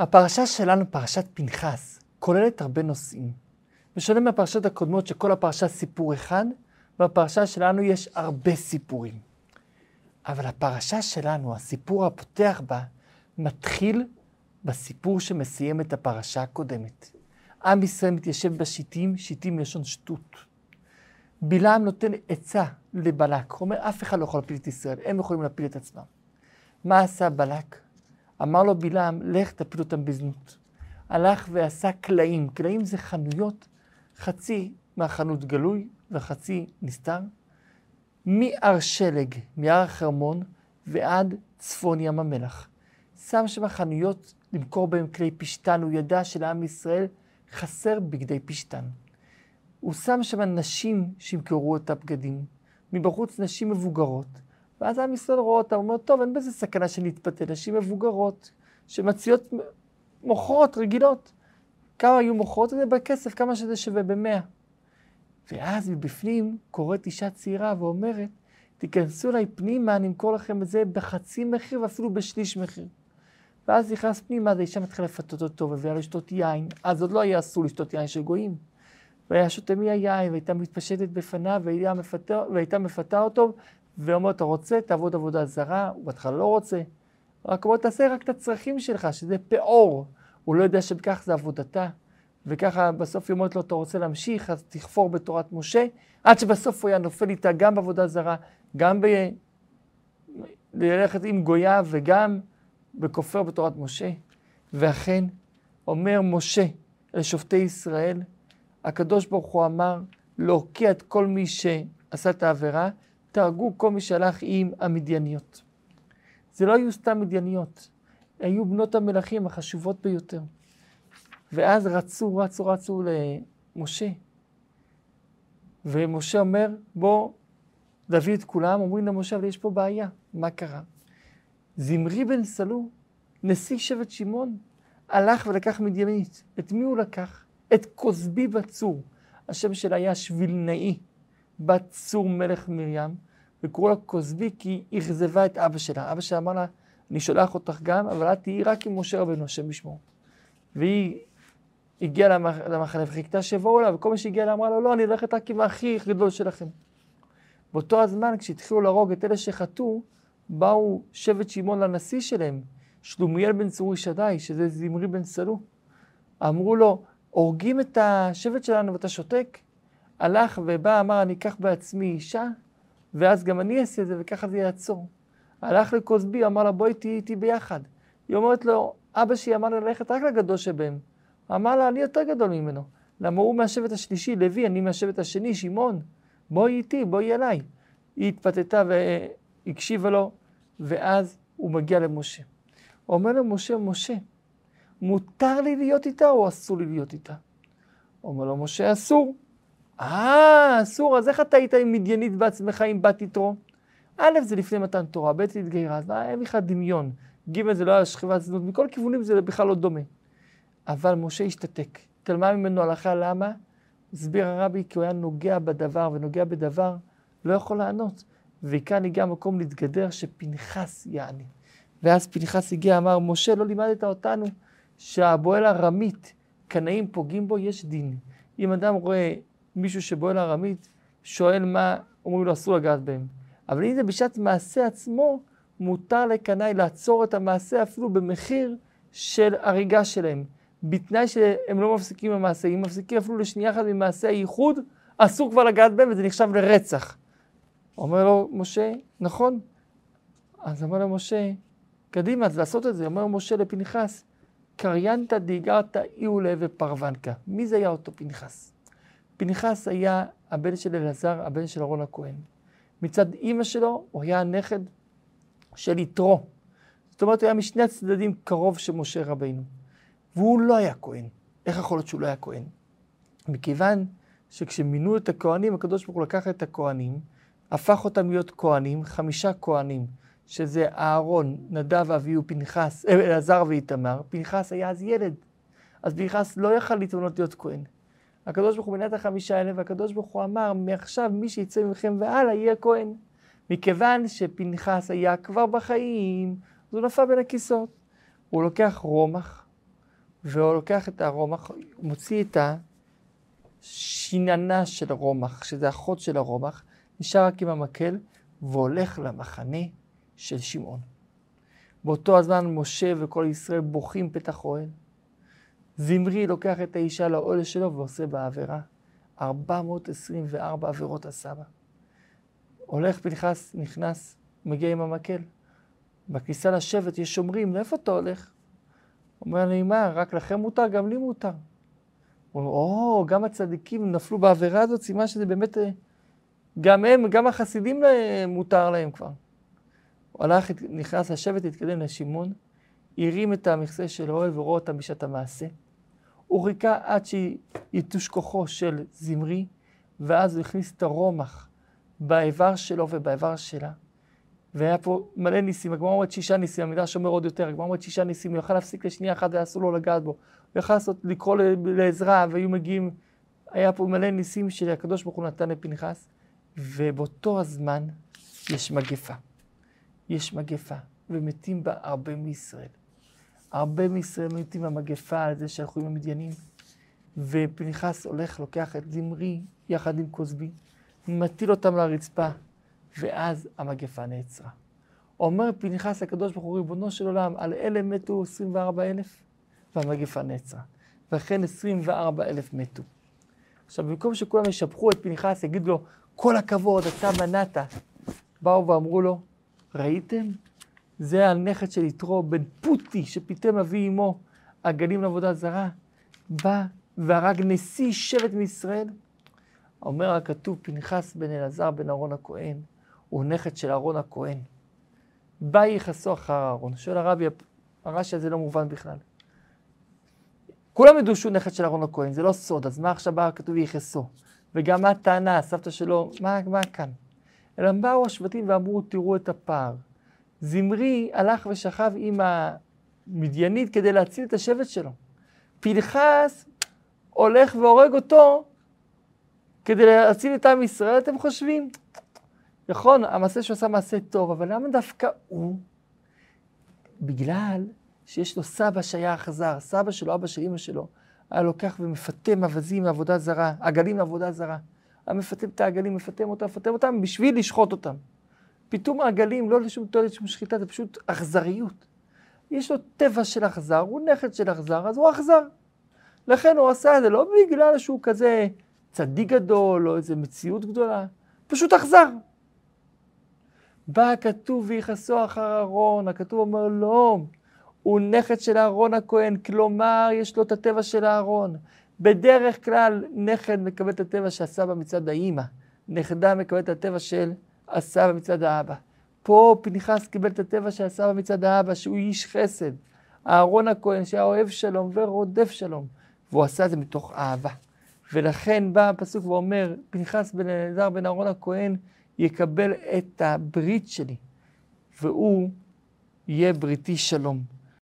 הפרשה שלנו, פרשת פנחס, כוללת הרבה נושאים. בשונה מהפרשות הקודמות, שכל הפרשה סיפור אחד, בפרשה שלנו יש הרבה סיפורים. אבל הפרשה שלנו, הסיפור הפותח בה, מתחיל בסיפור שמסיים את הפרשה הקודמת. עם ישראל מתיישב בשיטים, שיטים מלשון שטות. בלעם נותן עצה לבלק, אומר, אף אחד לא יכול להפיל את ישראל, הם יכולים להפיל את עצמם. מה עשה בלק? אמר לו בלעם, לך תפיל אותם בזנות. הלך ועשה קלעים, קלעים זה חנויות, חצי מהחנות גלוי וחצי נסתר. מהר שלג, מהר החרמון ועד צפון ים המלח. שם שם חנויות למכור בהם כלי פשתן, הוא ידע שלעם ישראל חסר בגדי פשתן. הוא שם שם נשים שימכרו את הבגדים, מבחוץ נשים מבוגרות, ואז עם ישראל רואה אותם, הוא אומר, טוב, אין בזה סכנה שנתפתה, נשים מבוגרות, שמציעות מוכרות רגילות. כמה היו מוכרות את זה בכסף, כמה שזה שווה במאה. ואז מבפנים קוראת אישה צעירה ואומרת, תיכנסו אליי פנימה, אני אמכור לכם את זה בחצי מחיר ואפילו בשליש מחיר. ואז נכנס פנימה, אז האישה מתחילה לפתות אותו, ומביאה לשתות יין. אז עוד לא היה אסור לשתות יין של גויים. והיה שותה מהיין, והייתה מתפשטת בפניו, והייתה מפתה, והייתה מפתה אותו, ואומרת, אתה רוצה, תעבוד עבודה זרה, הוא בהתחלה לא רוצה. רק בוא תעשה רק את הצרכים שלך, שזה פעור. הוא לא יודע שבכך זה עבודתה. וככה בסוף היא אומרת לו, אתה רוצה להמשיך, אז תחפור בתורת משה, עד שבסוף הוא היה נופל איתה גם בעבודה זרה, גם ב... ללכת עם גויה וגם בכופר בתורת משה. ואכן, אומר משה לשופטי ישראל, הקדוש ברוך הוא אמר להוקיע את כל מי שעשה את העבירה, תהרגו כל מי שהלך עם המדייניות. זה לא היו סתם מדייניות, היו בנות המלכים החשובות ביותר. ואז רצו, רצו, רצו למשה. ומשה אומר, בוא נביא את כולם, אומרים למשה, אבל יש פה בעיה, מה קרה? זמרי בן סלו, נשיא שבט שמעון, הלך ולקח מדיינית. את מי הוא לקח? את כוזבי בצור. השם שלה היה שבילנאי, בת צור מלך מרים, וקראו לה כוזבי כי היא אכזבה את אבא שלה. אבא שלה אמר לה, אני שולח אותך גם, אבל את תהיי רק עם משה רבנו, השם ישמור. והיא הגיעה למחנה וחיכתה שיבואו אליו, וכל מי שהגיע לה אמרה לו, לא, אני הולכת רק עם האחי הגדול שלכם. באותו הזמן, כשהתחילו להרוג את אלה שחטאו, באו שבט שמעון לנשיא שלהם, שלומיאל בן צורי שדי, שזה זמרי בן סלו. אמרו לו, הורגים את השבט שלנו ואתה שותק? הלך ובא, אמר, אני אקח בעצמי אישה, ואז גם אני אעשה את זה, וככה זה יעצור. הלך לכוזבי, אמר לה, בואי תהיי איתי ביחד. היא אומרת לו, אבא שלי אמר לי ללכת רק לגדול שבהם. אמר לה, אני יותר גדול ממנו. למה הוא מהשבט השלישי, לוי, אני מהשבט השני, שמעון. בואי איתי, בואי אליי. היא התפתתה והקשיבה לו, ואז הוא מגיע למשה. אומר למשה, משה, מותר לי להיות איתה או אסור לי להיות איתה? אומר לו, משה, אסור. אה, אסור, אז איך אתה היית עם מדיינית בעצמך עם בת יתרו? א', זה לפני מתן תורה, ב', זה התגיירה, אז אין לך דמיון. ג', זה לא היה שכיבת זנות, מכל כיוונים זה בכלל לא דומה. אבל משה השתתק. התעלמה ממנו הלכה, למה? הסביר הרבי כי הוא היה נוגע בדבר, ונוגע בדבר לא יכול לענות. וכאן הגיע המקום להתגדר שפנחס יעני. ואז פנחס הגיע, אמר, משה, לא לימדת אותנו שהבועל ארמית, קנאים פוגעים בו, יש דין. אם אדם רואה מישהו שבועל ארמית, שואל מה, אומרים לו אסור לגעת בהם. אבל אם זה בשעת מעשה עצמו, מותר לקנאי לעצור את המעשה אפילו במחיר של הריגה שלהם. בתנאי שהם לא מפסיקים במעשה. אם מפסיקים אפילו לשנייה אחת ממעשה הייחוד, אסור כבר לגעת בהם וזה נחשב לרצח. אומר לו משה, נכון. אז אומר לו משה, קדימה, אז לעשות את זה. אומר משה לפנחס, קריינתא דיגרתא איולה ופרוונקה. מי זה היה אותו פנחס? פנחס היה הבן של אלעזר, הבן של אהרון הכהן. מצד אימא שלו, הוא היה הנכד של יתרו. זאת אומרת, הוא היה משני הצדדים קרוב של משה רבינו. והוא לא היה כהן. איך יכול להיות שהוא לא היה כהן? מכיוון שכשמינו את הכהנים, הקדוש ברוך הוא לקח את הכהנים, הפך אותם להיות כהנים, חמישה כהנים, שזה אהרון, נדב, אביהו, פנחס, אה, אלעזר ואיתמר. פנחס היה אז ילד, אז פנחס לא יכל להתמנות להיות כהן. הקדוש ברוך הוא מינה את החמישה האלה, והקדוש ברוך הוא אמר, מעכשיו מי שיצא ממכם והלאה יהיה כהן. מכיוון שפנחס היה כבר בחיים, אז הוא נפל בין הכיסאות. הוא לוקח רומח, והוא לוקח את הרומח, מוציא את השיננה של הרומח, שזה החוד של הרומח, נשאר רק עם המקל, והולך למחנה של שמעון. באותו הזמן משה וכל ישראל בוכים פתח אוהל. זמרי לוקח את האישה לאוהל שלו ועושה בה עבירה. 424 עבירות עשה בה. הולך פנחס, נכנס, מגיע עם המקל. בכניסה לשבט יש שומרים, לאיפה אתה הולך? אומר לי, מה, רק לכם מותר, גם לי מותר. הוא אומר, או, גם הצדיקים נפלו בעבירה הזאת, סימן שזה באמת, אה, גם הם, גם החסידים מותר להם כבר. הוא הלך, נכנס לשבט, התקדם לשמעון, הרים את המכסה של האוהל ורואה אותם בשעת המעשה. הוא חיכה עד שיתוש כוחו של זמרי, ואז הוא הכניס את הרומח באיבר שלו ובאיבר שלה. והיה פה מלא ניסים, הגמרא אומרת שישה ניסים, המדרש אומר עוד יותר, הגמרא אומרת שישה ניסים, הוא יכל להפסיק לשנייה אחת ואסור לו לגעת בו. הוא יכל לעשות, לקרוא לעזרה והיו מגיעים, היה פה מלא ניסים שהקדוש ברוך הוא נתן לפנחס, ובאותו הזמן יש מגפה. יש מגפה, ומתים בה הרבה מישראל. הרבה מישראל מתים במגפה על זה שהלכו עם המדיינים, ופנחס הולך, לוקח את זמרי יחד עם כוזבי, מטיל אותם לרצפה, ואז המגפה נעצרה. אומר פנחס לקדוש ברוך הוא, ריבונו של עולם, על אלה מתו 24 אלף, והמגפה נעצרה. ואכן 24 אלף מתו. עכשיו, במקום שכולם ישבחו את פנחס, יגידו לו, כל הכבוד, אתה מנעת, באו ואמרו לו, ראיתם? זה הנכד של יתרו, בן פוטי, שפיתם אבי אמו, הגלים לעבודה זרה, בא והרג נשיא שבט מישראל. אומר הכתוב, פנחס בן אלעזר בן אהרון הכהן, הוא נכד של אהרון הכהן. בא יכעסו אחר אהרון. שואל הרבי, הרש"י הזה לא מובן בכלל. כולם ידעו שהוא נכד של אהרון הכהן, זה לא סוד, אז מה עכשיו בא כתוב יכעסו? וגם מה הטענה, הסבתא שלו, מה, מה כאן? אלא באו השבטים ואמרו, תראו את הפער. זמרי הלך ושכב עם המדיינית כדי להציל את השבט שלו. פנחס הולך והורג אותו כדי להציל את עם ישראל, אתם חושבים? נכון, המעשה שהוא עשה מעשה טוב, אבל למה דווקא הוא? בגלל שיש לו סבא שהיה אכזר, סבא שלו, אבא של אמא שלו, היה לוקח ומפטם אווזים מעבודה זרה, עגלים לעבודה זרה. היה מפטם את העגלים, מפטם אותם, מפטם אותם בשביל לשחוט אותם. פיתום העגלים לא לשום תועלת, לשום שחיטה, זה פשוט אכזריות. יש לו טבע של אכזר, הוא נכד של אכזר, אז הוא אכזר. לכן הוא עשה את זה לא בגלל שהוא כזה צדיק גדול או איזה מציאות גדולה, פשוט אכזר. בא הכתוב ויכעסו אחר אהרון, הכתוב אומר לא, הוא נכד של אהרון הכהן, כלומר יש לו את הטבע של אהרון. בדרך כלל נכד מקבל את הטבע שעשה בה מצד האימא, נכדה מקבלת את הטבע של הסבא מצד האבא. פה פנחס קיבל את הטבע של הסבא מצד האבא, שהוא איש חסד. אהרון הכהן שהיה אוהב שלום ורודף שלום, והוא עשה את זה מתוך אהבה. ולכן בא הפסוק ואומר, פנחס בן אלעזר בן אהרון הכהן יקבל את הברית שלי, והוא יהיה בריתי שלום.